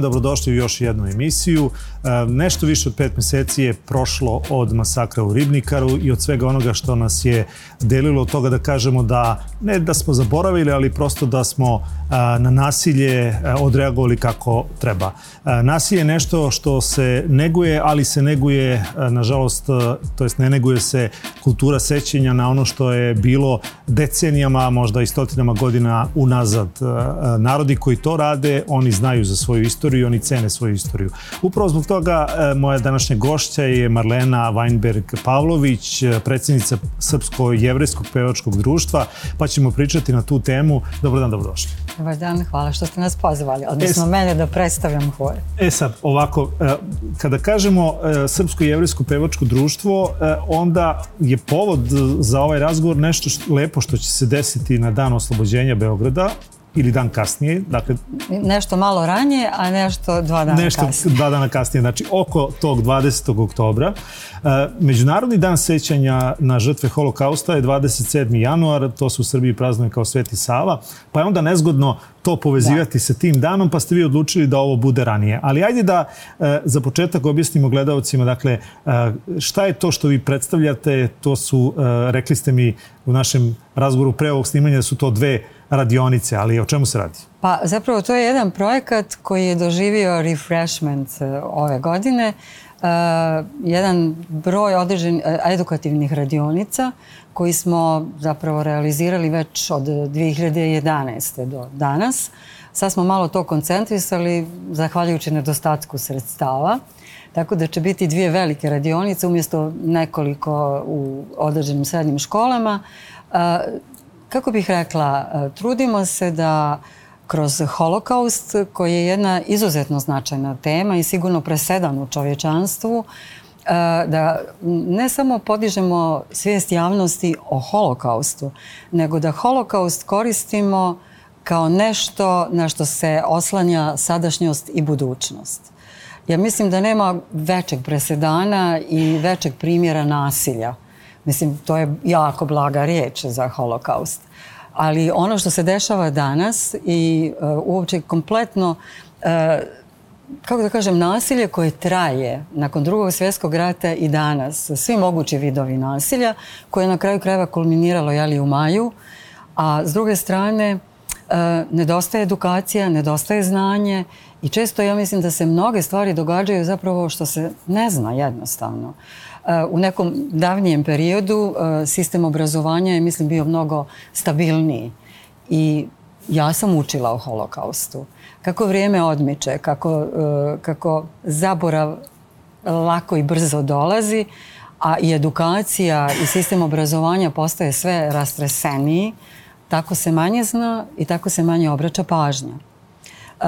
dan, dobrodošli u još jednu emisiju. Uh, E, nešto više od pet meseci je prošlo od masakra u Ribnikaru i od svega onoga što nas je delilo od toga da kažemo da ne da smo zaboravili, ali prosto da smo e, na nasilje e, odreagovali kako treba. Nasilje je nešto što se neguje, ali se neguje, nažalost, to jest ne neguje se kultura sećenja na ono što je bilo decenijama, možda i stotinama godina unazad. Narodi koji to rade, oni znaju za svoju istoriju, oni cene svoju istoriju. Upravo zbog toga, e, moja današnja gošća je Marlena Weinberg-Pavlović, e, predsjednica Srpsko-jevrijskog pevačkog društva, pa ćemo pričati na tu temu. Dobar dan, dobrodošli. Dobar dan, hvala što ste nas pozvali, odnosno es... mene da predstavljam hore. E sad, ovako, e, kada kažemo Srpsko-jevrijsko pevačko društvo, onda je povod za ovaj razgovor nešto što, lepo što će se desiti na dan oslobođenja Beograda, ili dan kasnije, dakle... Nešto malo ranje, a nešto dva dana nešto kasnije. Nešto dva dana kasnije, znači oko tog 20. oktobra. E, Međunarodni dan sećanja na žrtve holokausta je 27. januar, to se u Srbiji praznuje kao Sveti Sava, pa je onda nezgodno to povezivati da. sa tim danom, pa ste vi odlučili da ovo bude ranije. Ali ajde da e, za početak objasnimo gledalcima, dakle, e, šta je to što vi predstavljate, to su, rekli ste mi u našem razgovoru pre ovog snimanja, da su to dve radionice, ali o čemu se radi? Pa zapravo to je jedan projekat koji je doživio refreshment e, ove godine. Uh, jedan broj određen e, edukativnih radionica koji smo zapravo realizirali već od 2011. do danas. Sad smo malo to koncentrisali zahvaljujući nedostatku sredstava. Tako da će biti dvije velike radionice umjesto nekoliko u određenim srednjim školama. Uh, kako bih rekla, e, trudimo se da kroz holokaust, koji je jedna izuzetno značajna tema i sigurno presedan u čovječanstvu, e, da ne samo podižemo svijest javnosti o holokaustu, nego da holokaust koristimo kao nešto na što se oslanja sadašnjost i budućnost. Ja mislim da nema većeg presedana i većeg primjera nasilja uh, Mislim, to je jako blaga riječ za holokaust. Ali ono što se dešava danas i uh, uopće kompletno, uh, kako da kažem, nasilje koje traje nakon drugog svjetskog rata i danas, svi mogući vidovi nasilja, koje je na kraju krajeva kulminiralo jeli, u maju, a s druge strane uh, nedostaje edukacija, nedostaje znanje i često ja mislim da se mnoge stvari događaju zapravo što se ne zna jednostavno. Uh, u nekom davnijem periodu e, sistem obrazovanja je, mislim, bio mnogo stabilniji. I ja sam učila o holokaustu. Kako vrijeme odmiče, kako, e, kako zaborav lako i brzo dolazi, a i edukacija i sistem obrazovanja postaje sve rastreseniji, tako se manje zna i tako se manje obraća pažnja. Uh,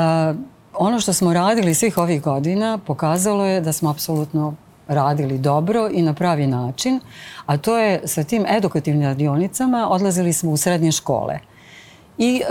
ono što smo radili svih ovih godina pokazalo je da smo apsolutno radili dobro i na pravi način, a to je sa tim edukativnim radionicama odlazili smo u srednje škole. I e,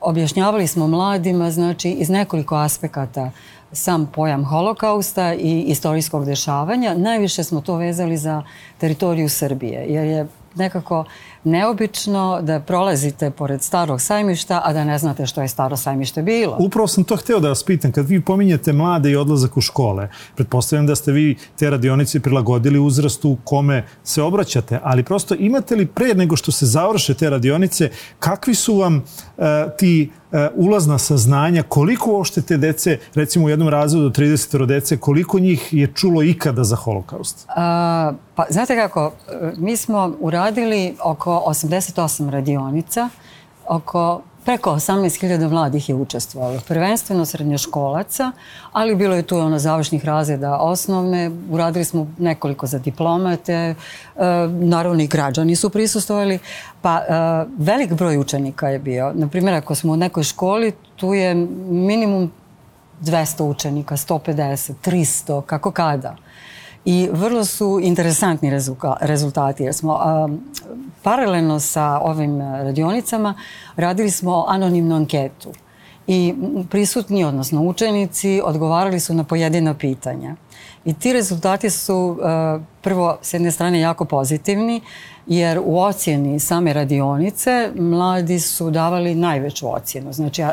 objašnjavali smo mladima znači, iz nekoliko aspekata sam pojam holokausta i istorijskog dešavanja. Najviše smo to vezali za teritoriju Srbije, jer je nekako neobično da prolazite pored starog sajmišta, a da ne znate što je staro sajmište bilo. Upravo sam to hteo da vas pitam. Kad vi pominjete mlade i odlazak u škole, pretpostavljam da ste vi te radionice prilagodili uzrastu u kome se obraćate, ali prosto imate li pre nego što se završe te radionice, kakvi su vam uh, ti e, ulazna saznanja, koliko ošte te dece, recimo u jednom razvodu 30 dece, koliko njih je čulo ikada za holokaust? A, pa, znate kako, e, mi smo uradili oko oko 88 radionica, oko preko 18.000 mladih je učestvovalo. Prvenstveno srednjoškolaca, ali bilo je tu ono završnih razreda osnovne. Uradili smo nekoliko za diplomate, e, naravno i građani su prisustovali. Pa e, velik broj učenika je bio. Naprimjer, ako smo u nekoj školi, tu je minimum 200 učenika, 150, 300, kako kada i vrlo su interesantni rezultati jer smo um, paralelno sa ovim uh, radionicama radili smo anonimnu anketu i prisutni, odnosno učenici, odgovarali su na pojedina pitanja. I ti rezultati su uh, prvo s jedne strane jako pozitivni jer u ocjeni same radionice mladi su davali najveću ocjenu. Znači uh,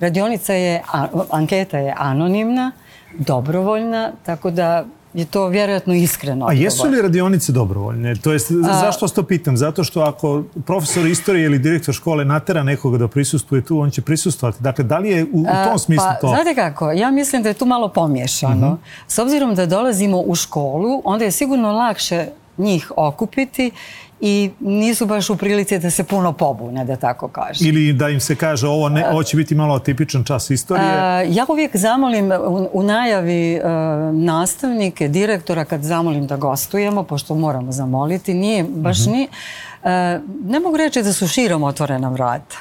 radionica je, anketa je anonimna, dobrovoljna, tako da je to vjerojatno iskreno. A jesu li radionice dobrovoljne? To jest, a, zašto vas to pitam? Zato što ako profesor istorije ili direktor škole natera nekoga da prisustuje tu, on će prisustovati. Dakle, da li je u, u tom smislu pa, to? Znate kako, ja mislim da je tu malo pomješano. Uh mhm. -huh. S obzirom da dolazimo u školu, onda je sigurno lakše njih okupiti i nisu baš u prilici da se puno pobune, da tako kažem. Ili da im se kaže ovo, ne, ovo će biti malo tipičan čas istorije? Ja uvijek zamolim u najavi e, nastavnike, direktora, kad zamolim da gostujemo, pošto moramo zamoliti, nije baš mhm. ni... E, ne mogu reći da su širom otvorena vrata.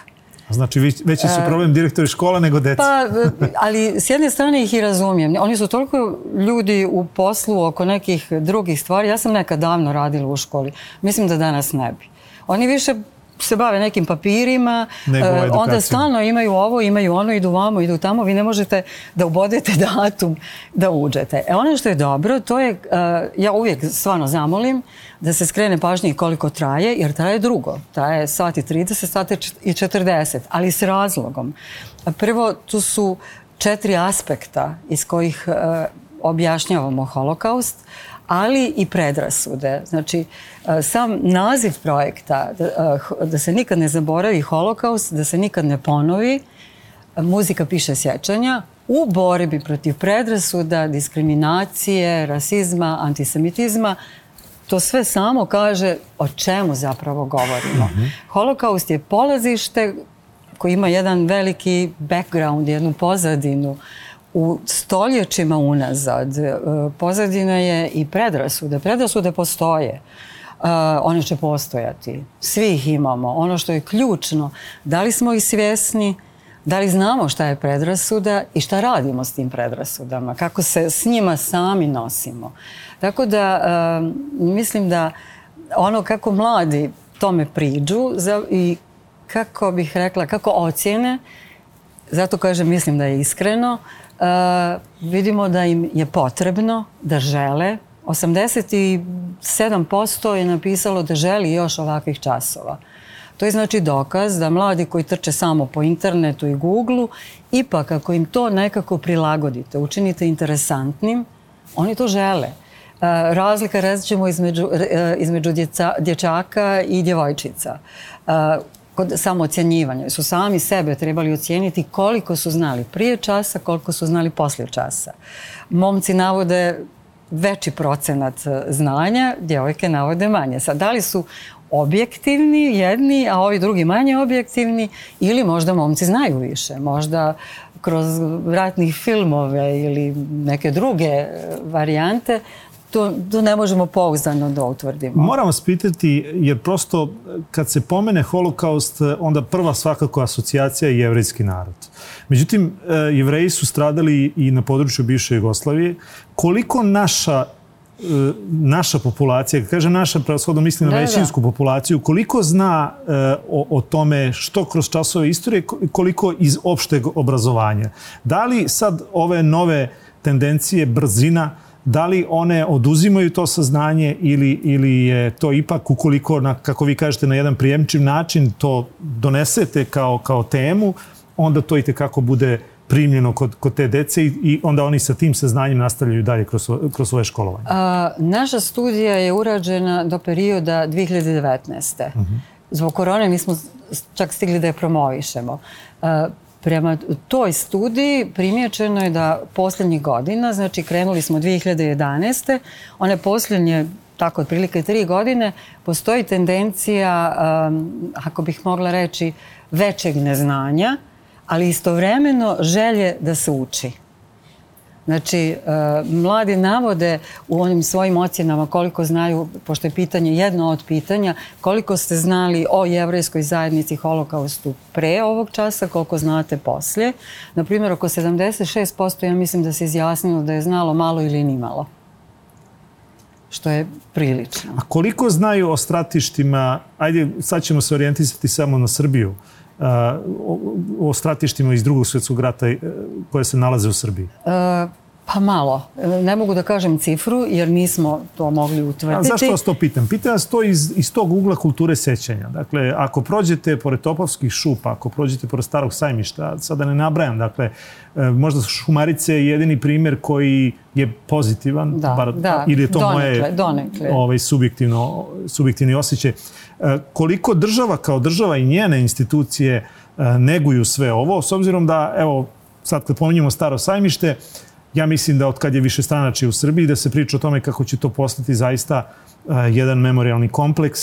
Znači, veći su e, problem direktori škola nego deca. Pa, e, ali s jedne strane ih i razumijem. Oni su toliko ljudi u poslu oko nekih drugih stvari. Ja sam nekad davno radila u školi. Mislim da danas ne bi. Oni više se bave nekim papirima, uh, onda stalno imaju ovo, imaju ono, idu vamo, idu tamo, vi ne možete da ubodete datum da uđete. E ono što je dobro, to je, uh, ja uvijek stvarno zamolim da se skrene pažnje koliko traje, jer traje drugo. Traje sati 30, sati i 40, ali s razlogom. Prvo, tu su četiri aspekta iz kojih uh, objašnjavamo holokaust, ali i predrasude. Znači, e, sam naziv projekta, e, da se nikad ne zaboravi holokaust, da se nikad ne ponovi, e, muzika piše sjećanja, u borbi protiv predrasuda, diskriminacije, rasizma, antisemitizma, to sve samo kaže o čemu zapravo govorimo. Mhm. Holokaust je polazište koji ima jedan veliki background, jednu pozadinu. Uh, u stoljećima unazad e, pozadina je i predrasuda. Predrasude postoje. Uh, one će postojati. Svi ih imamo. Ono što je ključno, da li smo ih svjesni, da li znamo šta je predrasuda i šta radimo s tim predrasudama, kako se s njima sami nosimo. Tako da uh, mislim da ono kako mladi tome priđu za, i kako bih rekla, kako ocjene, zato kažem, mislim da je iskreno, uh, Eh, vidimo da im je potrebno, da žele. 87% je napisalo da želi još ovakvih časova. To je znači dokaz da mladi koji trče samo po internetu i Google-u, ipak ako im to nekako prilagodite, učinite interesantnim, oni to žele. Eh, razlika različimo između, eh, između dječaka i djevojčica kod samocjenjivanja su sami sebe trebali ocijeniti koliko su znali prije časa, koliko su znali poslije časa. Momci navode veći procenat e, znanja, djevojke navode manje. Sad, da li su objektivni jedni, a ovi drugi manje objektivni ili možda momci znaju više, možda kroz vratnih filmove ili neke druge e, varijante uh, to, to ne možemo pouzdano da utvrdimo. Moram vas pitati, jer prosto eh, kad se pomene holokaust, eh, onda prva svakako asocijacija je jevrijski narod. Međutim, eh, jevreji su stradali i na području bivše Jugoslavije. Koliko naša naša populacija, kaže naša prevashodno mislim na većinsku populaciju, koliko zna e, o, o tome što kroz časove istorije, koliko iz opšteg obrazovanja. Da li sad ove nove tendencije, brzina, e, da li one oduzimaju to saznanje ili, ili je to ipak, ukoliko, na, kako vi kažete, na jedan prijemčiv način to donesete kao, kao temu, onda to i tekako bude primljeno kod, kod te dece i, i onda oni sa tim saznanjem nastavljaju dalje kroz, kroz svoje školovanje. A, naša studija je urađena do perioda 2019. Uh -huh. Zbog korone nismo čak stigli da je promovišemo. A, Prema toj studiji primječeno je da posljednjih godina, znači krenuli smo 2011. One posljednje, tako otprilike tri godine, postoji tendencija, um, ako bih mogla reći, većeg neznanja, ali istovremeno želje da se uči. Mm Znači, e, mladi navode u onim svojim ocjenama koliko znaju, pošto je pitanje jedno od pitanja, koliko ste znali o jevrejskoj zajednici holokaustu pre ovog časa, koliko znate poslije. Naprimjer, oko 76% ja mislim da se izjasnilo da je znalo malo ili nimalo. Što je prilično. A koliko znaju o stratištima, ajde, sad ćemo se orijentisati samo na Srbiju, Eh, o stratištima iz drugog svjetskog rata eh, koje se nalaze u Srbiji? E, pa malo. Ne mogu da kažem cifru jer nismo to mogli utvrditi. A zašto vas to pitam? Pitam vas to iz, iz tog ugla kulture sećanja. Dakle, ako prođete pored Topovskih šupa, ako prođete pored Starog sajmišta, sada ne nabrajam, dakle, možda Šumarice je jedini primjer koji je pozitivan, da, bar, da, ili je to donekle, moje donekle. Ovaj, subjektivno, subjektivni osjećaj. E, koliko država kao država i njene institucije e, neguju sve ovo, s obzirom da, evo, sad kad pominjemo staro sajmište, ja mislim da od kad je više stranači u Srbiji, da se priča o tome kako će to postati zaista e, jedan memorialni kompleks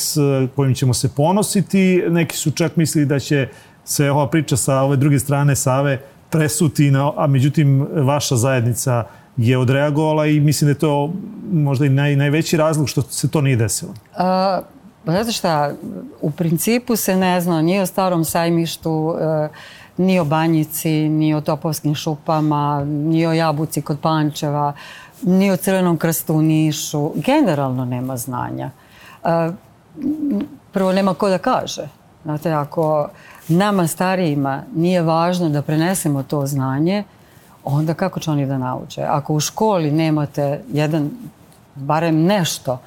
kojim ćemo se ponositi. Neki su čak mislili da će se ova priča sa ove druge strane Save presuti, na, a međutim vaša zajednica je odreagovala i mislim da je to možda i naj, najveći razlog što se to nije desilo. A... Pa znate šta, u principu se ne zna ni o starom sajmištu, e, ni o banjici, ni o topovskim šupama, ni o jabuci kod pančeva, ni o crvenom krstu u Nišu. Generalno nema znanja. E, prvo, nema ko da kaže. Znate, ako nama starijima nije važno da prenesemo to znanje, onda kako će oni da nauče? Ako u školi nemate jedan, barem nešto, uh,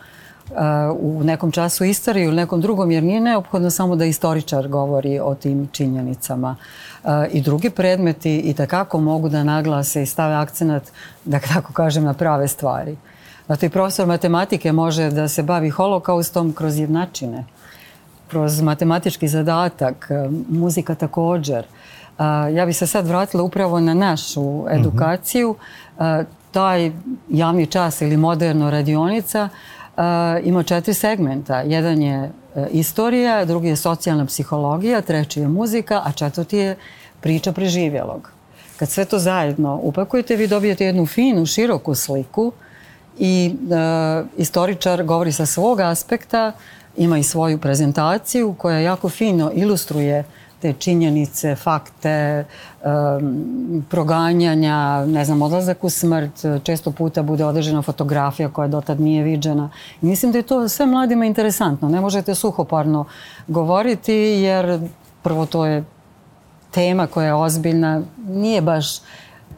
Eh, u nekom času istorije ili nekom drugom, jer nije neophodno samo da istoričar govori o tim činjenicama. Eh, I drugi predmeti i takako mogu da naglase i stave akcenat, da tako kažem, na prave stvari. Zato i profesor matematike može da se bavi holokaustom kroz jednačine, kroz matematički zadatak, eh, muzika također. Ja bi se sad vratila upravo na našu edukaciju. Mhm. Taj javni čas ili moderno radionica uh, uh, imao četiri segmenta. Jedan je uh, istorija, drugi je socijalna psihologija, treći je muzika, a četvrti je priča preživjelog. Kad sve to zajedno upakujete, vi dobijete jednu finu, široku sliku i e, istoričar govori sa svog aspekta, ima i svoju prezentaciju koja jako fino ilustruje te činjenice, fakte, proganjanja, ne znam, odlazak u smrt, često puta bude određena fotografija koja dotad nije viđena. I mislim da je to sve mladima interesantno. Ne možete suhoparno govoriti jer prvo to je tema koja je ozbiljna, nije baš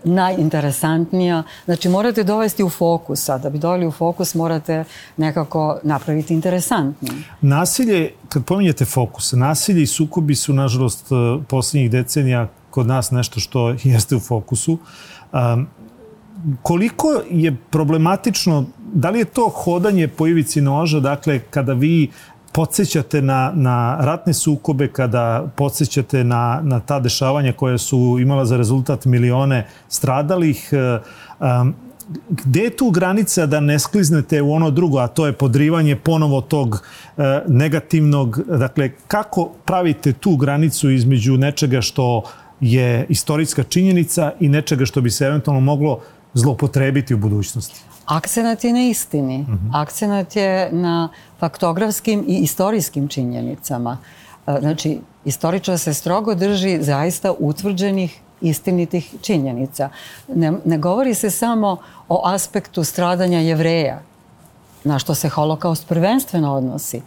najinteresantnija. Znači, morate dovesti u fokus, a da bi doveli u fokus morate nekako napraviti interesantnije. Nasilje, kad pominjete fokus, nasilje i sukobi su, nažalost, eh, posljednjih decenija kod nas nešto što jeste u fokusu. Um, koliko je problematično, da li je to hodanje po ivici noža, dakle, kada vi podsjećate na, na ratne sukobe, kada podsjećate na, na ta dešavanja koja su imala za rezultat milione stradalih, um, gde je tu granica da ne skliznete u ono drugo, a to je podrivanje ponovo tog e, negativnog, dakle, kako pravite tu granicu između nečega što je istorijska činjenica i nečega što bi se eventualno moglo zlopotrebiti u budućnosti? akcenat je na istini. Mm -hmm. Akcenat je na faktografskim i istorijskim činjenicama. E, znači, istoričar se strogo drži zaista utvrđenih istinitih činjenica. Ne, ne govori se samo o aspektu stradanja jevreja, na što se holokaust prvenstveno odnosi.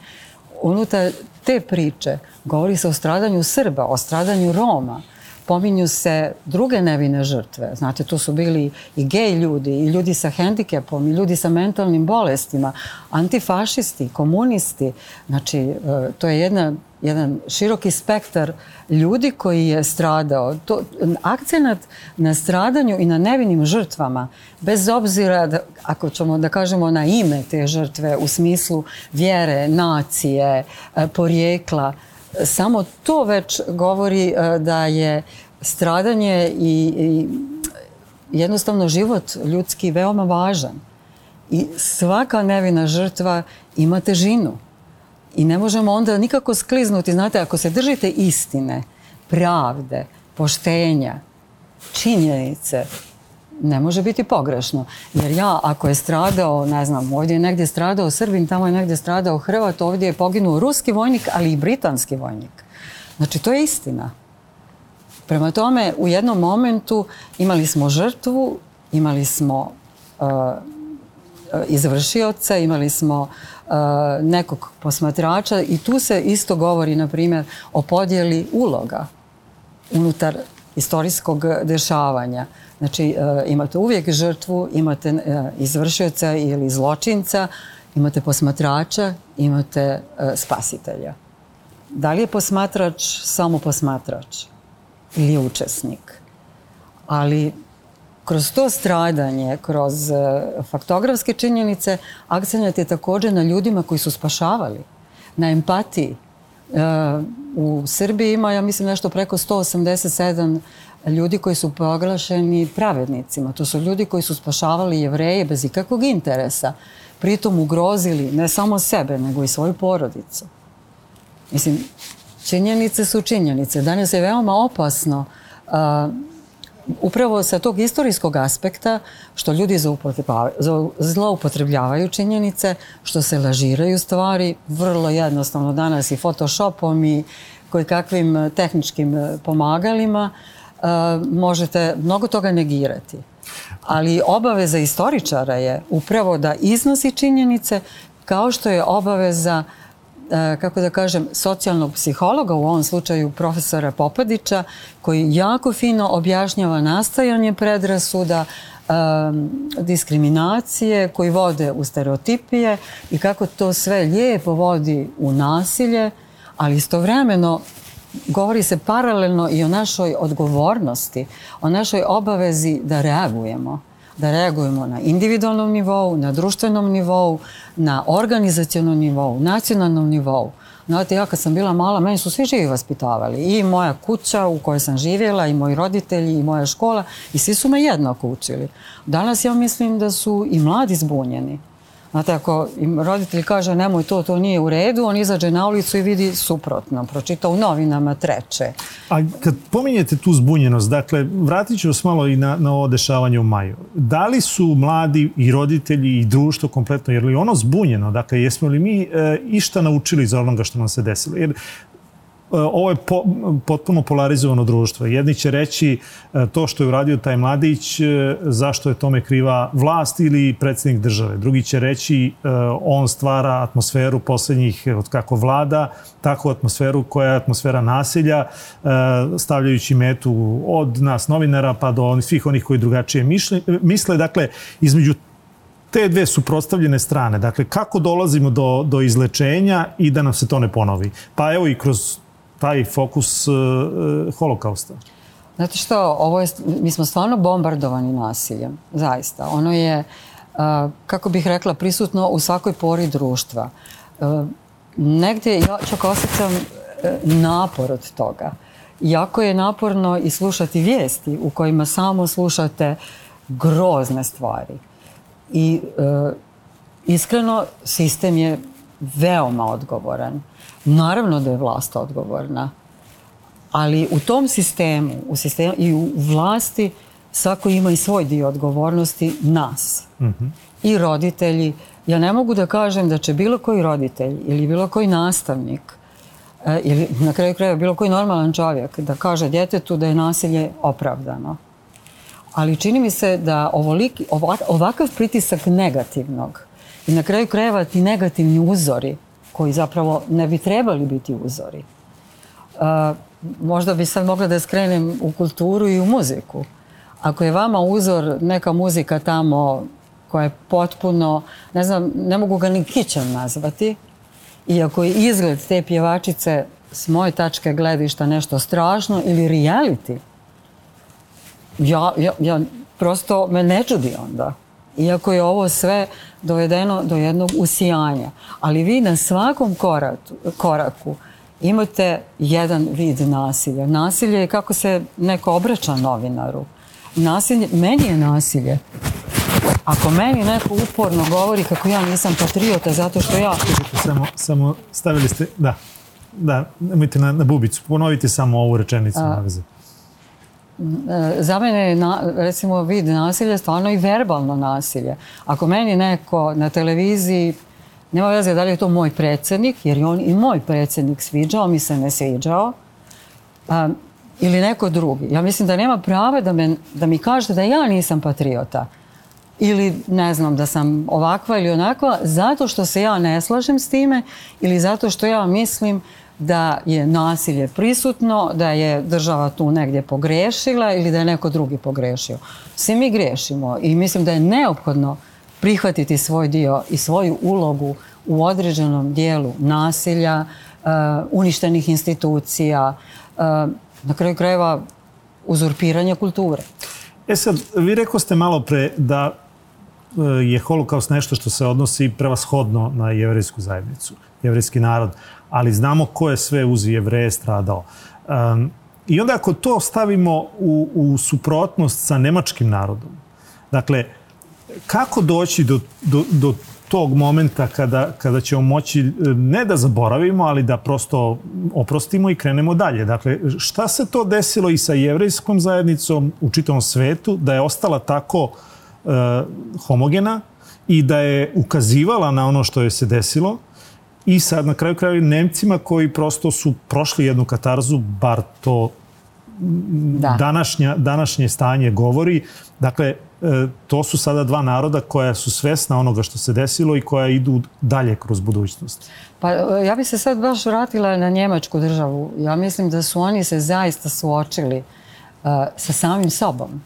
Unutar te priče govori se o stradanju Srba, o stradanju Roma, uh, pominju se druge nevine žrtve. Znate, tu su bili i gej ljudi, i ljudi sa hendikepom, i ljudi sa mentalnim bolestima, antifašisti, komunisti. Znači, e, to je jedna, jedan široki spektar ljudi koji je stradao. To, akcenat na stradanju i na nevinim žrtvama, bez obzira, da, ako ćemo da kažemo na ime te žrtve, u smislu vjere, nacije, e, porijekla, samo to već govori e, da je stradanje i, i jednostavno život ljudski veoma važan. I svaka nevina žrtva ima težinu. I ne možemo onda nikako skliznuti. Znate, ako se držite istine, pravde, poštenja, činjenice, ne može biti pogrešno. Jer ja, ako je stradao, ne znam, ovdje je negdje stradao Srbin, tamo je negdje stradao Hrvat, ovdje je poginuo ruski vojnik, ali i britanski vojnik. Znači, to je istina. Prema tome, u jednom momentu imali smo žrtvu, imali smo uh, e, e, izvršioce, imali smo uh, nekog posmatrača i tu se isto govori, na primjer, o podjeli uloga unutar istorijskog dešavanja. Znači, e, imate uvijek žrtvu, imate e, izvršioca ili zločinca, imate posmatrača, imate e, spasitelja. Da li je posmatrač samo posmatrač ili je učesnik? Ali kroz to stradanje, kroz faktografske činjenice, akcenjati je također na ljudima koji su spašavali, na empatiji, u Srbiji ima, ja mislim, nešto preko 187 ljudi koji su proglašeni pravednicima. To su ljudi koji su spašavali jevreje bez ikakvog interesa. Pritom ugrozili ne samo sebe, nego i svoju porodicu. Mislim, činjenice su činjenice. Danas je veoma opasno uh, upravo sa tog istorijskog aspekta što ljudi zloupotrebljavaju činjenice, što se lažiraju stvari, vrlo jednostavno danas i photoshopom i koji kakvim e, tehničkim e, pomagalima, e, možete mnogo toga negirati. Ali obaveza istoričara je upravo da iznosi činjenice kao što je obaveza uh, E, kako da kažem, socijalnog psihologa, u ovom slučaju profesora Popadića, koji jako fino objašnjava nastajanje predrasuda, e, diskriminacije koji vode u stereotipije i kako to sve lijepo vodi u nasilje, ali istovremeno govori se paralelno i o našoj odgovornosti, o našoj obavezi da reagujemo da reagujemo na individualnom nivou, na društvenom nivou, na organizacijalnom nivou, nacionalnom nivou. Znate, ja kad sam bila mala, meni su svi živi vaspitavali. I moja kuća u kojoj sam živjela, i moji roditelji, i moja škola, i svi su me jednako učili. Danas ja mislim da su i mladi zbunjeni. Znate, ako im roditelj kaže nemoj to, to nije u redu, on izađe na ulicu i vidi suprotno, pročita u novinama treće. A kad pominjete tu zbunjenost, dakle, vratit ću vas malo i na, na ovo dešavanje u maju. Da li su mladi i roditelji i društvo kompletno, jer li ono zbunjeno, dakle, jesmo li mi e, išta naučili iz onoga što nam se desilo? Jer Eh, ovo je po, potpuno polarizovano društvo. Jedni će reći eh, to što je uradio taj mladić, eh, zašto je tome kriva vlast ili predsjednik države. Drugi će reći on stvara atmosferu posljednjih od kako vlada, takvu atmosferu koja je atmosfera nasilja, stavljajući metu od nas novinara pa do onih, svih onih koji drugačije misle. misle. Dakle, između te dve suprotstavljene strane. Dakle, kako dolazimo do, do izlečenja i da nam se to ne ponovi? Pa evo i kroz taj fokus uh, holokausta? Znate što, ovo je, mi smo stvarno bombardovani nasiljem, zaista. Ono je, e, kako bih rekla, prisutno u svakoj pori društva. Negdje ja čak osjećam napor od toga. Jako je naporno i slušati vijesti u kojima samo slušate grozne stvari. I iskreno, sistem je veoma odgovoran. Naravno da je vlast odgovorna, ali u tom sistemu, u sistemu i u vlasti svako ima i svoj dio odgovornosti nas mm -hmm. i roditelji. Ja ne mogu da kažem da će bilo koji roditelj ili bilo koji nastavnik eh, ili na kraju kraja bilo koji normalan čovjek da kaže djetetu da je nasilje opravdano. Ali čini mi se da ovolik, ovakav pritisak negativnog i na kraju krajeva ti negativni uzori koji zapravo ne bi trebali biti uzori. E, možda bi sad mogla da skrenem u kulturu i u muziku. Ako je vama uzor neka muzika tamo koja je potpuno, ne znam, ne mogu ga ni kićem nazvati, iako je izgled te pjevačice s moje tačke gledišta nešto strašno ili reality, ja, ja, ja prosto me ne čudi onda. Iako je ovo sve uh, dovedeno do jednog usijanja. Ali vi na svakom koraku, koraku imate jedan vid nasilja. Nasilje je kako se neko obraća novinaru. Nasilje, meni je nasilje. Ako meni neko uporno govori kako ja nisam patriota zato što ja... Slišite, samo, samo stavili ste... Da, da, nemojte na, na bubicu. Ponovite samo ovu rečenicu A... na vezi. E, za mene je, na, recimo, vid nasilja stvarno i verbalno nasilje. Ako meni neko na televiziji, nema veze da li je to moj predsjednik, jer je on i moj predsjednik sviđao, mi se ne sviđao, a, ili neko drugi. Ja mislim da nema prava da, me, da mi kažete da ja nisam patriota ili ne znam da sam ovakva ili onakva zato što se ja ne slažem s time ili zato što ja mislim uh, da je nasilje prisutno, da je država tu negdje pogrešila ili da je neko drugi pogrešio. Svi mi grešimo i mislim da je neophodno prihvatiti svoj dio i svoju ulogu u određenom dijelu nasilja, eh, uništenih institucija, eh, na kraju krajeva uzurpiranja kulture. E sad, vi rekao ste malo pre da eh, je holokaust nešto što se odnosi prevashodno na jevrijsku zajednicu, jevrijski narod, ali znamo ko je sve uz jevre stradao. Um, I onda ako to stavimo u, u suprotnost sa nemačkim narodom, dakle, kako doći do, do, do tog momenta kada, kada ćemo moći e, ne da zaboravimo, ali da prosto oprostimo i krenemo dalje. Dakle, šta se to desilo i sa jevrejskom zajednicom u čitavom svetu da je ostala tako uh, homogena i da je ukazivala na ono što je se desilo uh, i sad na kraju kraju Nemcima koji prosto su prošli jednu katarzu, bar to da. današnja, današnje stanje govori. Dakle, e, to su sada dva naroda koja su svesna onoga što se desilo i koja idu dalje kroz budućnost. Pa e, ja bi se sad baš vratila na njemačku državu. Ja mislim da su oni se zaista suočili uh, sa samim sobom.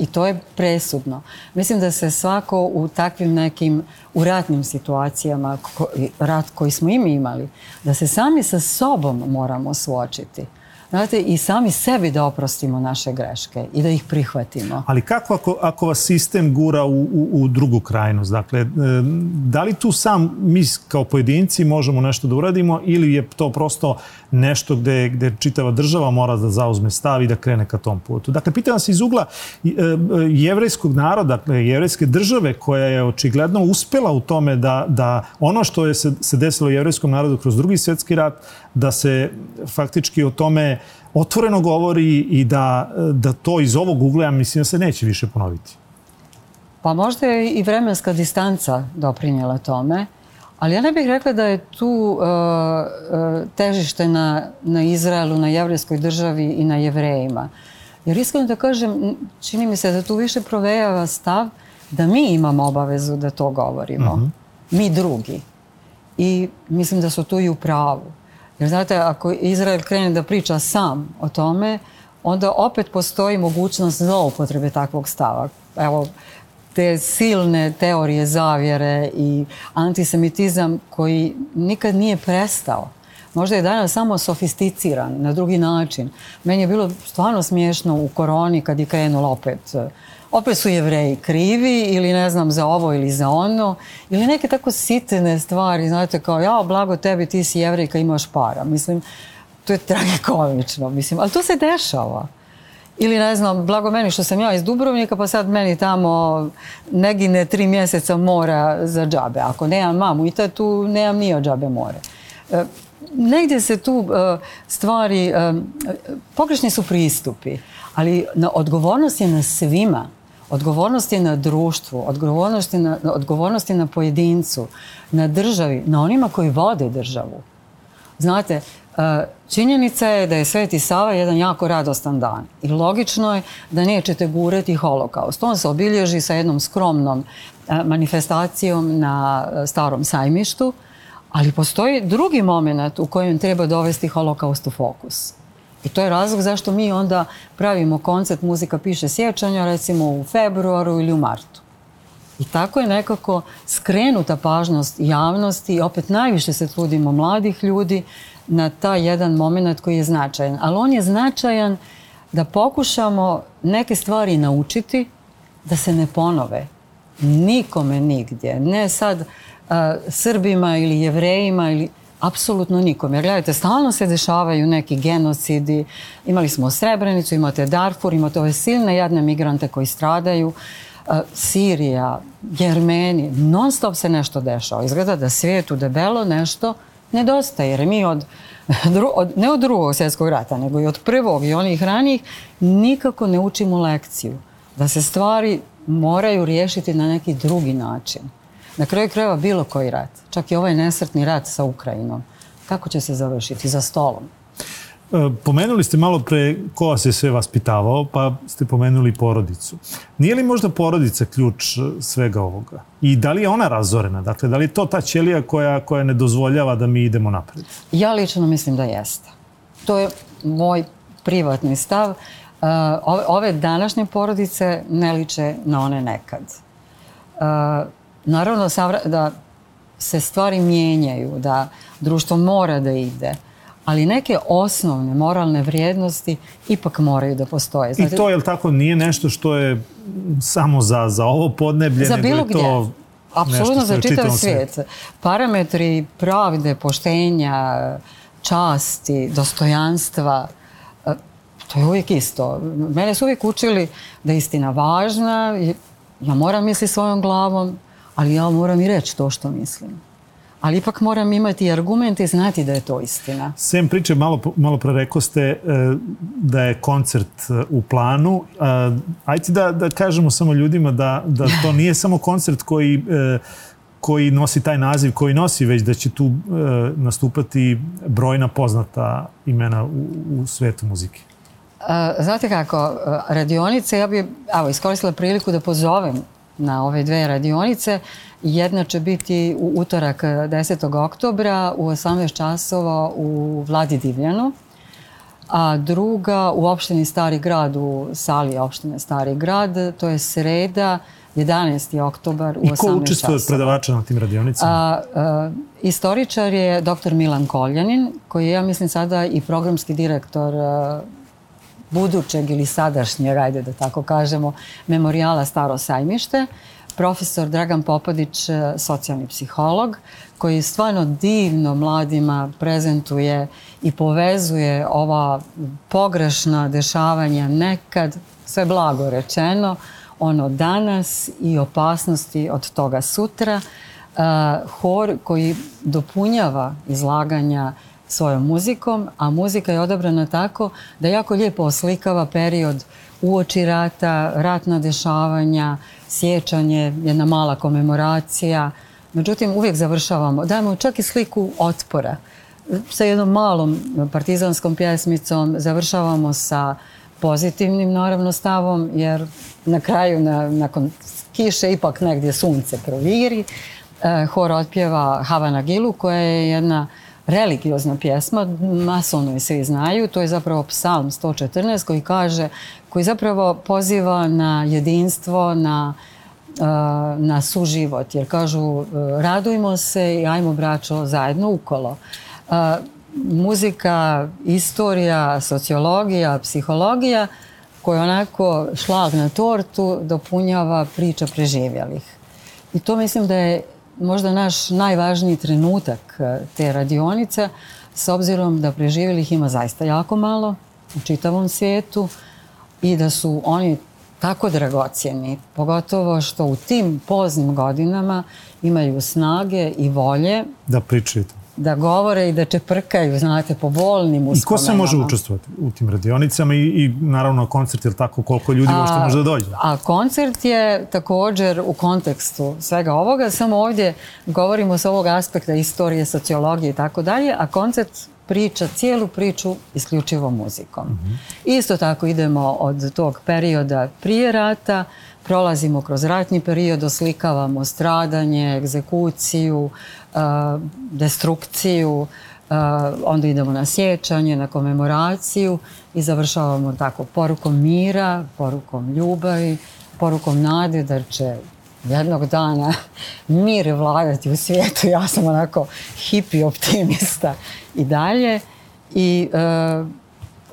I to je presudno. Mislim da se svako u takvim nekim, u ratnim situacijama, ko, rat koji smo im imali, da se sami sa sobom moramo suočiti znate, i sami sebi da oprostimo naše greške i da ih prihvatimo. Ali kako ako, ako vas sistem gura u, u, u drugu krajnost? Dakle, e, da li tu sam mi kao pojedinci možemo nešto da uradimo ili je to prosto nešto gde, gde čitava država mora da zauzme stav i da krene ka tom putu? Dakle, pitam vas iz ugla e, e, jevrejskog naroda, dakle, jevrejske države koja je očigledno uspela u tome da, da ono što je se, se desilo jevrejskom narodu kroz drugi svjetski rat, da se faktički o tome E, otvoreno govori i da, da to iz ovog ugla, ja mislim, da se neće više ponoviti. Pa možda je i vremenska distanca doprinjela tome, ali ja ne bih rekla da je tu e, težište na, na Izraelu, na jevrijskoj državi i na jevrejima. Jer iskreno da kažem, čini mi se da tu više provejava stav da mi imamo obavezu da to govorimo. Mm -hmm. Mi drugi. I mislim da su tu i u pravu. Jer znate, ako Izrael krene da priča sam o tome, onda opet postoji mogućnost zloupotrebe takvog stava. Evo, te silne teorije zavjere i antisemitizam koji nikad nije prestao. Možda je danas samo sofisticiran na drugi način. Meni je bilo stvarno smiješno u koroni kad je krenulo opet uh, opet su jevreji krivi ili ne znam za ovo ili za ono ili neke tako sitene stvari, znate, kao ja blago tebi, ti si jevrejka, imaš para. Mislim, to je tragikomično, mislim, ali to se dešava. Ili ne znam, blago meni što sam ja iz Dubrovnika, pa sad meni tamo negine tri mjeseca mora za džabe. Ako nemam mamu i tu nemam nije od džabe more. E, negdje se tu e, stvari, e, pogrešni su pristupi, ali na, odgovornost je na svima. Odgovornost je na društvu, odgovornost je na, odgovornost je na pojedincu, na državi, na onima koji vode državu. Znate, e, činjenica je da je Sveti Sava jedan jako radostan dan i logično je da nećete gurati holokaust. On se obilježi sa jednom skromnom e, manifestacijom na e, starom sajmištu, ali postoji drugi moment u kojem treba dovesti holokaust u fokus. I to je razlog zašto mi onda pravimo koncert muzika piše sjećanja recimo u februaru ili u martu. I tako je nekako skrenuta pažnost javnosti i opet najviše se trudimo mladih ljudi na taj jedan moment koji je značajan. Ali on je značajan da pokušamo neke stvari naučiti da se ne ponove nikome nigdje. Ne sad uh, Srbima ili Jevrejima ili apsolutno nikom. Jer gledajte, stalno se dešavaju neki genocidi. Imali smo Srebrenicu, imate Darfur, imate ove silne jadne migrante koji stradaju. E, Sirija, Jermeni, non stop se nešto dešava. Izgleda da svijetu debelo nešto nedostaje. Jer mi od, od, ne od drugog svjetskog rata, nego i od prvog i onih ranijih, nikako ne učimo lekciju. Da se stvari moraju riješiti na neki drugi način. Na kraju krajeva bilo koji rat, čak i ovaj nesretni rat sa Ukrajinom, kako će se završiti za stolom? E, pomenuli ste malo pre ko vas je sve vaspitavao, pa ste pomenuli porodicu. Nije li možda porodica ključ e, svega ovoga? I da li je ona razorena? Dakle, da li je to ta ćelija koja, koja ne dozvoljava da mi idemo napred? Ja lično mislim da jeste. To je moj privatni stav. E, ove današnje porodice ne liče na one nekad. Uh, naravno da se stvari mijenjaju, da društvo mora da ide, ali neke osnovne moralne vrijednosti ipak moraju da postoje. Znači, I to, je li tako, nije nešto što je samo za, za ovo podneblje, za bilo nego je to gdje. Apsolutno za čitav svijet. svijet. Parametri pravde, poštenja, časti, dostojanstva, e, to je uvijek isto. Mene su uvijek učili da je istina važna, ja moram misliti svojom glavom, ali ja moram i reći to što mislim. Ali ipak moram imati argumente i znati da je to istina. Sem priče, malo, malo pre rekao ste e, da je koncert e, u planu. E, Ajde da, da kažemo samo ljudima da, da to nije samo koncert koji, koji nosi taj naziv, koji nosi već da će tu nastupati brojna poznata imena u, u svetu muzike. Znate kako, radionice, ja bih iskoristila priliku da pozovem na ove dve radionice. Jedna će biti u utorak 10. Eh, oktobra u 18 časova u Vladi Divljanu, a druga u opštini Stari grad u sali opštine Stari grad, to je sreda 11. oktobar u 18 časova. I ko učestvuje od predavača na tim radionicama? A, a, eh, istoričar je dr. Milan Koljanin, koji je, ja mislim, sada i programski direktor a, eh, budućeg ili sadašnjeg, ajde da tako kažemo, memorijala Staro sajmište, profesor Dragan Popadić, e, socijalni psiholog, koji stvarno divno mladima prezentuje i povezuje ova pogrešna dešavanja nekad, sve blago rečeno, ono danas i opasnosti od toga sutra. Uh, hor koji dopunjava izlaganja uh, svojom muzikom, a muzika je odabrana tako da jako lijepo oslikava period uoči rata, ratna dešavanja, sjećanje, jedna mala komemoracija. Međutim, uvijek završavamo. Dajemo čak i sliku otpora. Sa jednom malom partizanskom pjesmicom završavamo sa pozitivnim, naravno, stavom, jer na kraju, na, nakon kiše, ipak negdje sunce proviri. E, hor otpjeva Havana Gilu, koja je jedna uh, religiozna pjesma, masovno je se i znaju, to je zapravo psalm 114 koji kaže, koji zapravo poziva na jedinstvo, na e, na suživot, jer kažu e, radujmo se i ajmo braćo zajedno ukolo. E, muzika, istorija, sociologija, psihologija, koja onako šlag na tortu, dopunjava priča preživjelih. I to mislim da je možda naš najvažniji trenutak eh, te radionice, s obzirom da preživjelih ima zaista jako malo u čitavom svijetu i da su oni tako dragocijeni, pogotovo što u tim poznim godinama imaju snage i volje da pričaju to da govore i da čeprkaju, znate, po bolnim uspomenama. I ko se može učestvovati u tim radionicama i, i naravno koncert, je li tako, koliko ljudi a, može da dođe? A koncert je također u kontekstu svega ovoga, samo ovdje govorimo s ovog aspekta istorije, sociologije i tako dalje, a koncert priča cijelu priču isključivo muzikom. Mm -hmm. Isto tako idemo od tog perioda prije rata, uh, prolazimo kroz ratni period, oslikavamo stradanje, egzekuciju, e, destrukciju, e, onda idemo na sjećanje, na komemoraciju i završavamo tako porukom mira, porukom ljubavi, porukom nade da će jednog dana mir vladati u svijetu. Ja sam onako hippie optimista i dalje. I uh,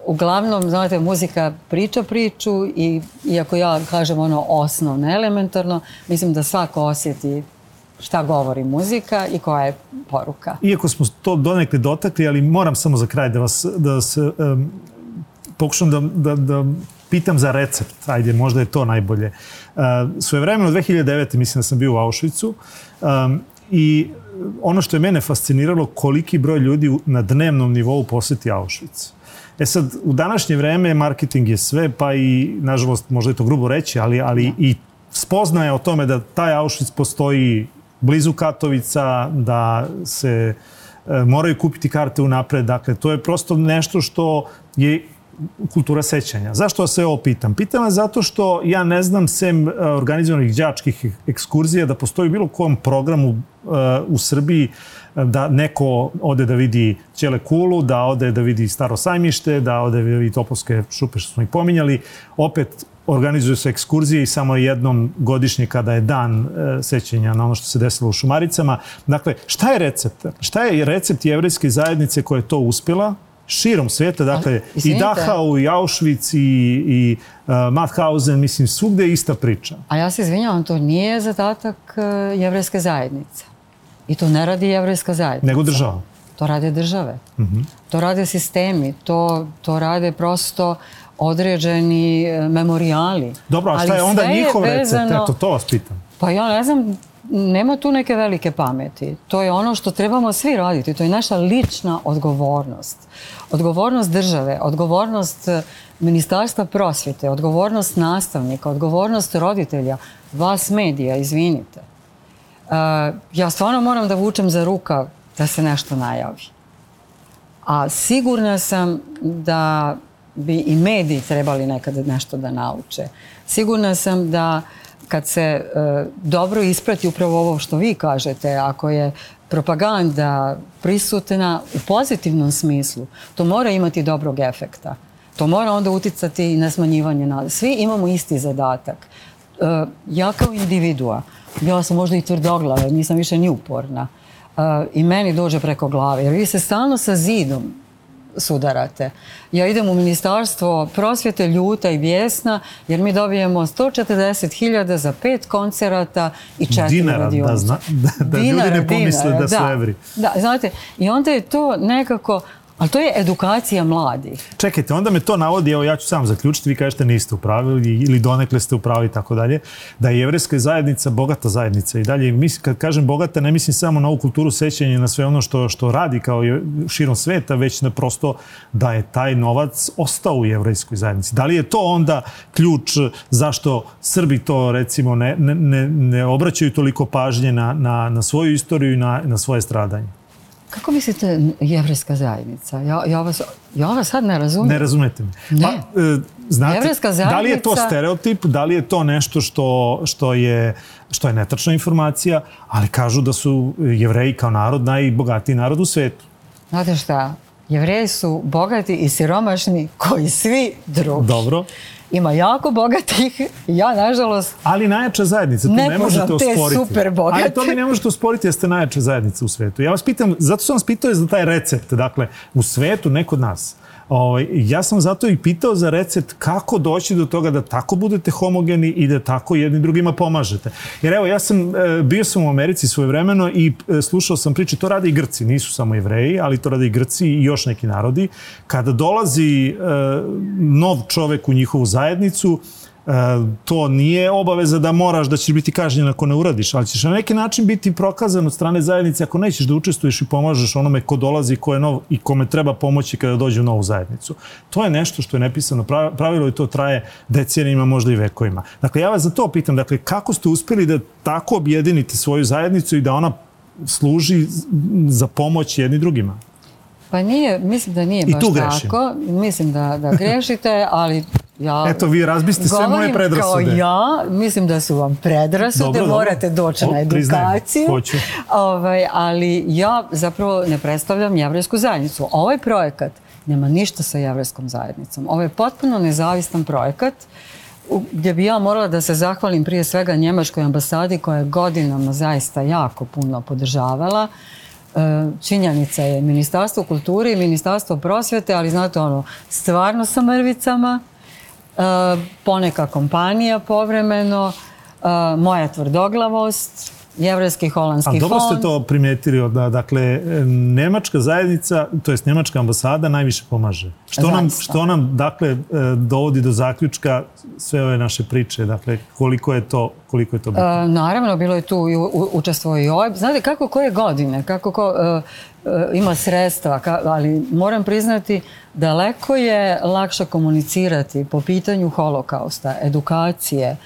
uglavnom, znate, muzika priča priču i iako ja kažem ono osnovno, elementarno, mislim da svako osjeti šta govori muzika i koja je poruka. Iako smo to donekle dotakli, ali moram samo za kraj da vas, da vas um, pokušam da, da, da pitam za recept, ajde, možda je to najbolje. Uh, e, svoje vremeno, 2009. mislim da sam bio u Auschwitzu um, i ono što je mene fasciniralo koliki broj ljudi na dnevnom nivou posjeti Auschwitz. E sad, u današnje vreme marketing je sve, pa i, nažalost, možda je to grubo reći, ali, ali i spoznaje o tome da taj Auschwitz postoji blizu Katovica, da se e, moraju kupiti karte u napred. Dakle, to je prosto nešto što je kultura sećanja. Zašto vas sve ovo pitam? Pitam vas zato što ja ne znam sem e, organizovanih džačkih ekskurzija da postoji bilo kojom programu u Srbiji da neko ode da vidi Ćele Kulu, da ode da vidi Staro sajmište, da ode da vidi Topovske šupe što smo ih pominjali. Opet organizuju se ekskurzije i samo jednom godišnje kada je dan e, sećenja na ono što se desilo u Šumaricama. Dakle, šta je recept? Šta je recept jevrijske zajednice koja je to uspjela? širom svijeta, dakle, Ali, i Dachau, i Auschwitz, i, i uh, Mauthausen, mislim, svugde je ista priča. A ja se izvinjavam, to nije zadatak uh, e, jevreske zajednice. I to ne radi jevrijska zajednica. Nego država. To rade države. Mm -hmm. To rade sistemi. To, to rade prosto određeni e, memoriali. Dobro, a šta Ali je onda njihov je recept? Eto, to vas pitam. Pa ja ne znam, nema tu neke velike pameti. To je ono što trebamo svi raditi. To je naša lična odgovornost. Odgovornost države, odgovornost e, ministarstva prosvjete, odgovornost nastavnika, odgovornost roditelja, vas medija, izvinite. Eh, ja stvarno moram da vučem za rukav da se nešto najavi. A sigurna sam da bi i mediji trebali nekada nešto da nauče. Sigurna sam da kad se e, dobro isprati upravo ovo što vi kažete, ako je propaganda prisutna u pozitivnom smislu, to mora imati dobrog efekta. To mora onda uticati i na smanjivanje nasilja. Svi imamo isti zadatak uh, ja kao individua, bila sam možda i tvrdoglava, nisam više ni uporna. Uh, I meni dođe preko glave, jer vi se stalno sa zidom sudarate. Ja idem u ministarstvo prosvjete ljuta i bijesna, jer mi dobijemo 140.000 za pet koncerata i četiri dinara, radionice. Da, zna, da, da dinara, ljudi ne pomisle dinara, da su evri. Da, da, znate, i onda je to nekako, Ali to je edukacija mladih. Čekajte, onda me to navodi, evo ja ću sam zaključiti, vi kažete niste upravili ili donekle ste upravili i tako dalje, da je jevreska zajednica bogata zajednica i dalje. Mislim, kad kažem bogata, ne mislim samo na ovu kulturu sećanja na sve ono što, što radi kao je, širom sveta, već na prosto da je taj novac ostao u jevrejskoj zajednici. Da li je to onda ključ zašto Srbi to recimo ne, ne, ne, ne obraćaju toliko pažnje na, na, na svoju istoriju i na, na svoje stradanje? Kako mislite jevreska zajednica? Ja, ja, vas, ja vas sad ne razumijem. Ne razumete mi. Ne. Pa, e, znate, jevreska zajednica... Da li je to stereotip, da li je to nešto što, što, je, što je netačna informacija, ali kažu da su jevreji kao narod najbogatiji narod u svetu. Znate šta, Jevreji su bogati i siromašni koji svi drugi. Dobro. Ima jako bogatih, ja nažalost... Ali najjača zajednica, to ne, ne možete osporiti. super bogate. Ali to mi ne možete osporiti, jeste najjača zajednica u svetu. Ja vas pitam, zato sam vas pitao za taj recept. Dakle, u svetu, ne kod nas, uh, Ovaj, ja sam zato i pitao za recept kako doći do toga da tako budete homogeni i da tako jedni drugima pomažete. Jer evo, ja sam, e, bio sam u Americi svoje vremeno i e, slušao sam priče, to rade i Grci, nisu samo jevreji, ali to rade i Grci i još neki narodi. Kada dolazi e, nov čovek u njihovu zajednicu, E, to nije obaveza da moraš da ćeš biti kažnjen ako ne uradiš, ali ćeš na neki način biti prokazan od strane zajednice ako nećeš da učestvuješ i pomažeš onome ko dolazi ko je nov i kome treba pomoći kada dođe u novu zajednicu. To je nešto što je nepisano pravilo i to traje decenijima, možda i vekovima. Dakle, ja vas za to pitam, dakle, kako ste uspjeli da tako objedinite svoju zajednicu i da ona služi za pomoć jedni drugima? Pa nije, mislim da nije I baš tu tako. Mislim da, da grešite, ali ja... Eto, vi razbiste sve moje predrasude. Govorim kao ja, mislim da su vam predrasude, dobro, morate doći na edukaciju. Ovaj, ali ja zapravo ne predstavljam jevrijsku zajednicu. Ovaj projekat nema ništa sa jevrijskom zajednicom. Ovo je potpuno nezavistan projekat gdje bi ja morala da se zahvalim prije svega Njemačkoj ambasadi koja je godinama zaista jako puno podržavala. Uh, E, činjenica je Ministarstvo kulture i Ministarstvo prosvete, ali znate ono, stvarno sa mrvicama, e, poneka kompanija povremeno, e, moja tvrdoglavost, Jevrijski holandski fond. A dobro ste to primetili, da, dakle, Nemačka zajednica, to jest Nemačka ambasada, najviše pomaže. Što nam, što nam, dakle, e, dovodi do zaključka sve ove naše priče, dakle, koliko je to koliko je to bilo? E, naravno, bilo je tu učestvovao i OEB. Znate, kako koje godine, kako ko, e, ima sredstva, ali moram priznati, daleko je lakše komunicirati po pitanju holokausta, edukacije, uh,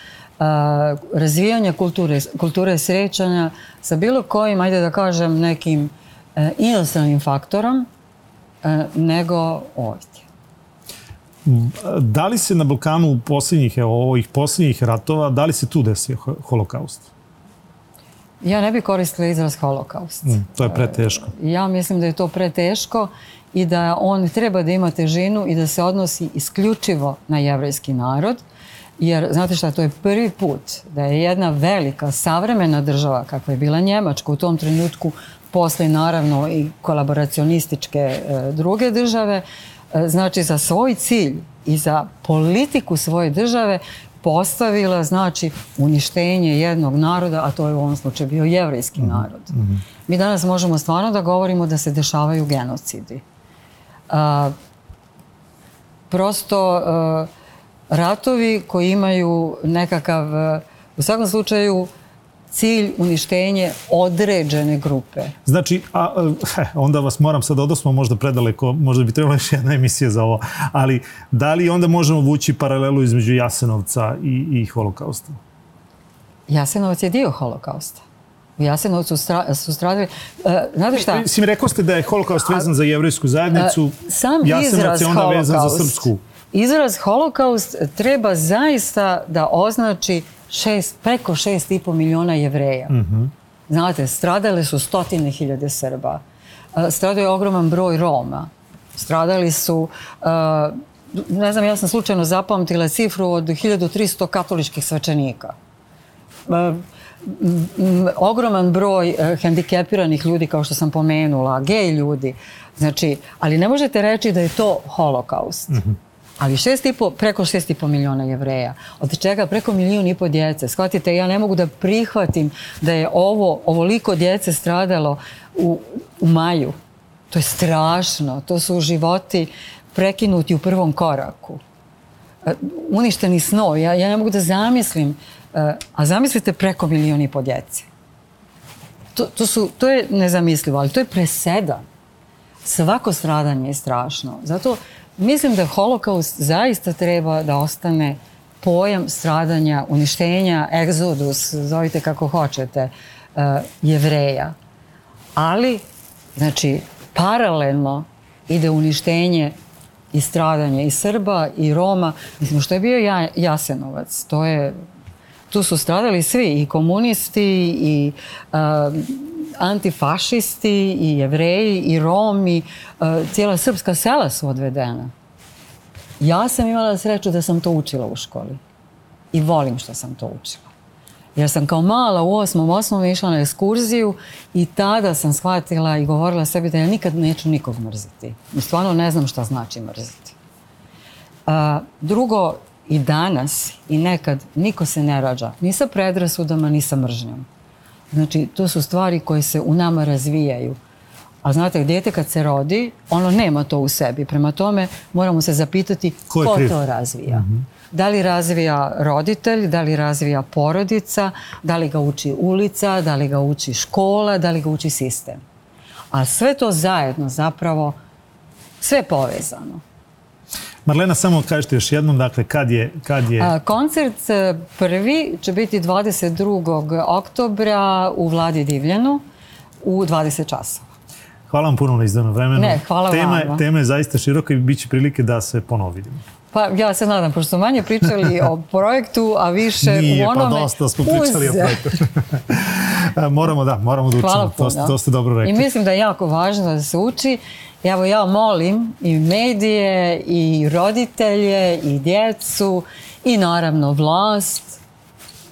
razvijanja kulture, kulture srećanja sa bilo kojim, ajde da kažem, nekim e, inostranim faktorom, e, nego ovdje. Mm, da li se na Balkanu u posljednjih, evo, ovih posljednjih ratova, da li se tu desio holokaust? Ja ne bih koristila izraz holokaust. Mm, to je preteško. E, ja mislim da je to preteško i da on treba da ima težinu i da se odnosi isključivo na jevrijski narod. Uh, Jer, znate šta, to je prvi put da je jedna velika, savremena država, kakva je bila Njemačka u tom trenutku, posle naravno i kolaboracionističke e, druge države, e, znači za svoj cilj i za politiku svoje države postavila, znači, uništenje jednog naroda, a to je u ovom slučaju bio jevrijski mhm. narod. Mm -hmm. Mi danas možemo stvarno da govorimo da se dešavaju genocidi. E, prosto... E, ratovi koji imaju nekakav, e, u svakom slučaju, cilj uništenje određene grupe. Znači, a, e, he, onda vas moram sad odnosno možda predaleko, možda bi trebala još jedna emisija za ovo, ali da li onda možemo vući paralelu između Jasenovca i, i holokausta? Jasenovac je dio holokausta. U Jasenovcu stra, su stradili... Uh, e, znate šta? Mi, si mi rekao ste da je holokaust vezan a, za jevrijsku zajednicu, a, sam Jasenovac je onda holokaust. vezan za srpsku. Izraz holokaust treba zaista da označi šest, preko šest i po miliona jevreja. Mm -hmm. Znate, stradale su stotine hiljade Srba. E, stradao je ogroman broj Roma. Stradali su, e, ne znam, ja sam slučajno zapamtila cifru od 1300 katoličkih svečenika. E, ogroman broj hendikepiranih ljudi, kao što sam pomenula, gej ljudi. Znači, ali ne možete reći da je to holokaust. Mm -hmm ali šest i po, preko šest i po miliona jevreja, od čega preko milijun i po djece. Shvatite, ja ne mogu da prihvatim da je ovo, ovoliko djece stradalo u, u maju. To je strašno. To su životi prekinuti u prvom koraku. E, uništeni snov. Ja, ja ne mogu da zamislim, e, a zamislite preko milijun i po djece. To, to, su, to je nezamislivo, ali to je presedan. Svako stradanje je strašno. Zato mislim da holokaust zaista treba da ostane pojam stradanja, uništenja, egzodus, zovite kako hoćete, uh, jevreja. Ali, znači, paralelno ide uništenje i stradanje i Srba i Roma. Mislim, što je bio ja, Jasenovac, to je... Tu su stradali svi, i komunisti, i uh, antifašisti i jevreji i romi, e, cijela srpska sela su odvedena. Ja sam imala sreću da sam to učila u školi. I volim što sam to učila. Ja sam kao mala u osmom osnovu išla na ekskurziju i tada sam shvatila i govorila sebi da ja nikad neću nikog mrziti. I stvarno ne znam šta znači mrziti. A, drugo, i danas i nekad niko se ne rađa ni sa predrasudama, ni sa mržnjom. Znači, to su stvari koje se u nama razvijaju. A znate, dijete kad se rodi, ono nema to u sebi. Prema tome, moramo se zapitati ko, ko to razvija. Mm -hmm. Da li razvija roditelj, da li razvija porodica, da li ga uči ulica, da li ga uči škola, da li ga uči sistem. A sve to zajedno zapravo, sve povezano. Marlena, samo kažete još jednom, dakle, kad je... Kad je... A, koncert e, prvi će biti 22. oktobra u Vladi Divljanu u 20 časa. Hvala vam puno na izdano vremenu. Ne, hvala tema, vam. Tema je zaista široka i bit će prilike da se ponovidimo. Pa ja se nadam, pošto smo manje pričali o projektu, a više Nije, u onome... Nije, pa dosta smo pričali uze. o projektu. moramo da, moramo da učimo. To, to ste dobro rekli. I mislim da je jako važno da se uči. Evo ja molim i medije, i roditelje, i djecu, i naravno vlast,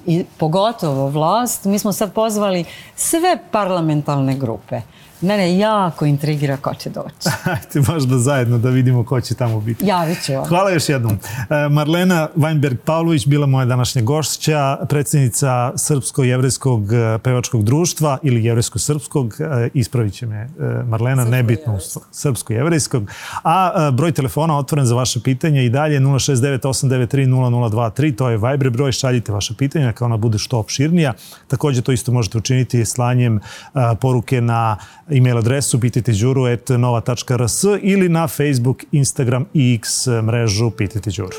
i pogotovo vlast. Mi smo sad pozvali sve parlamentalne grupe. Uh, Mene jako intrigira ko će doći. Ajde, možda zajedno da vidimo ko će tamo biti. Ja vi ću. Hvala još jednom. E, Marlena Weinberg-Pavlović bila moja današnja gošća, predsjednica Srpsko-jevreskog e, pevačkog društva ili jevresko-srpskog, e, ispravit će me Marlena, nebitno Srpsko-jevreskog. A broj telefona otvoren za vaše pitanje i dalje 069-893-0023, to je Viber broj, šaljite vaše pitanja kao ona bude što opširnija. Također to isto možete učiniti slanjem poruke na e-mail adresu pititiđuru.nova.rs ili na Facebook, Instagram i X mrežu Pititiđuru.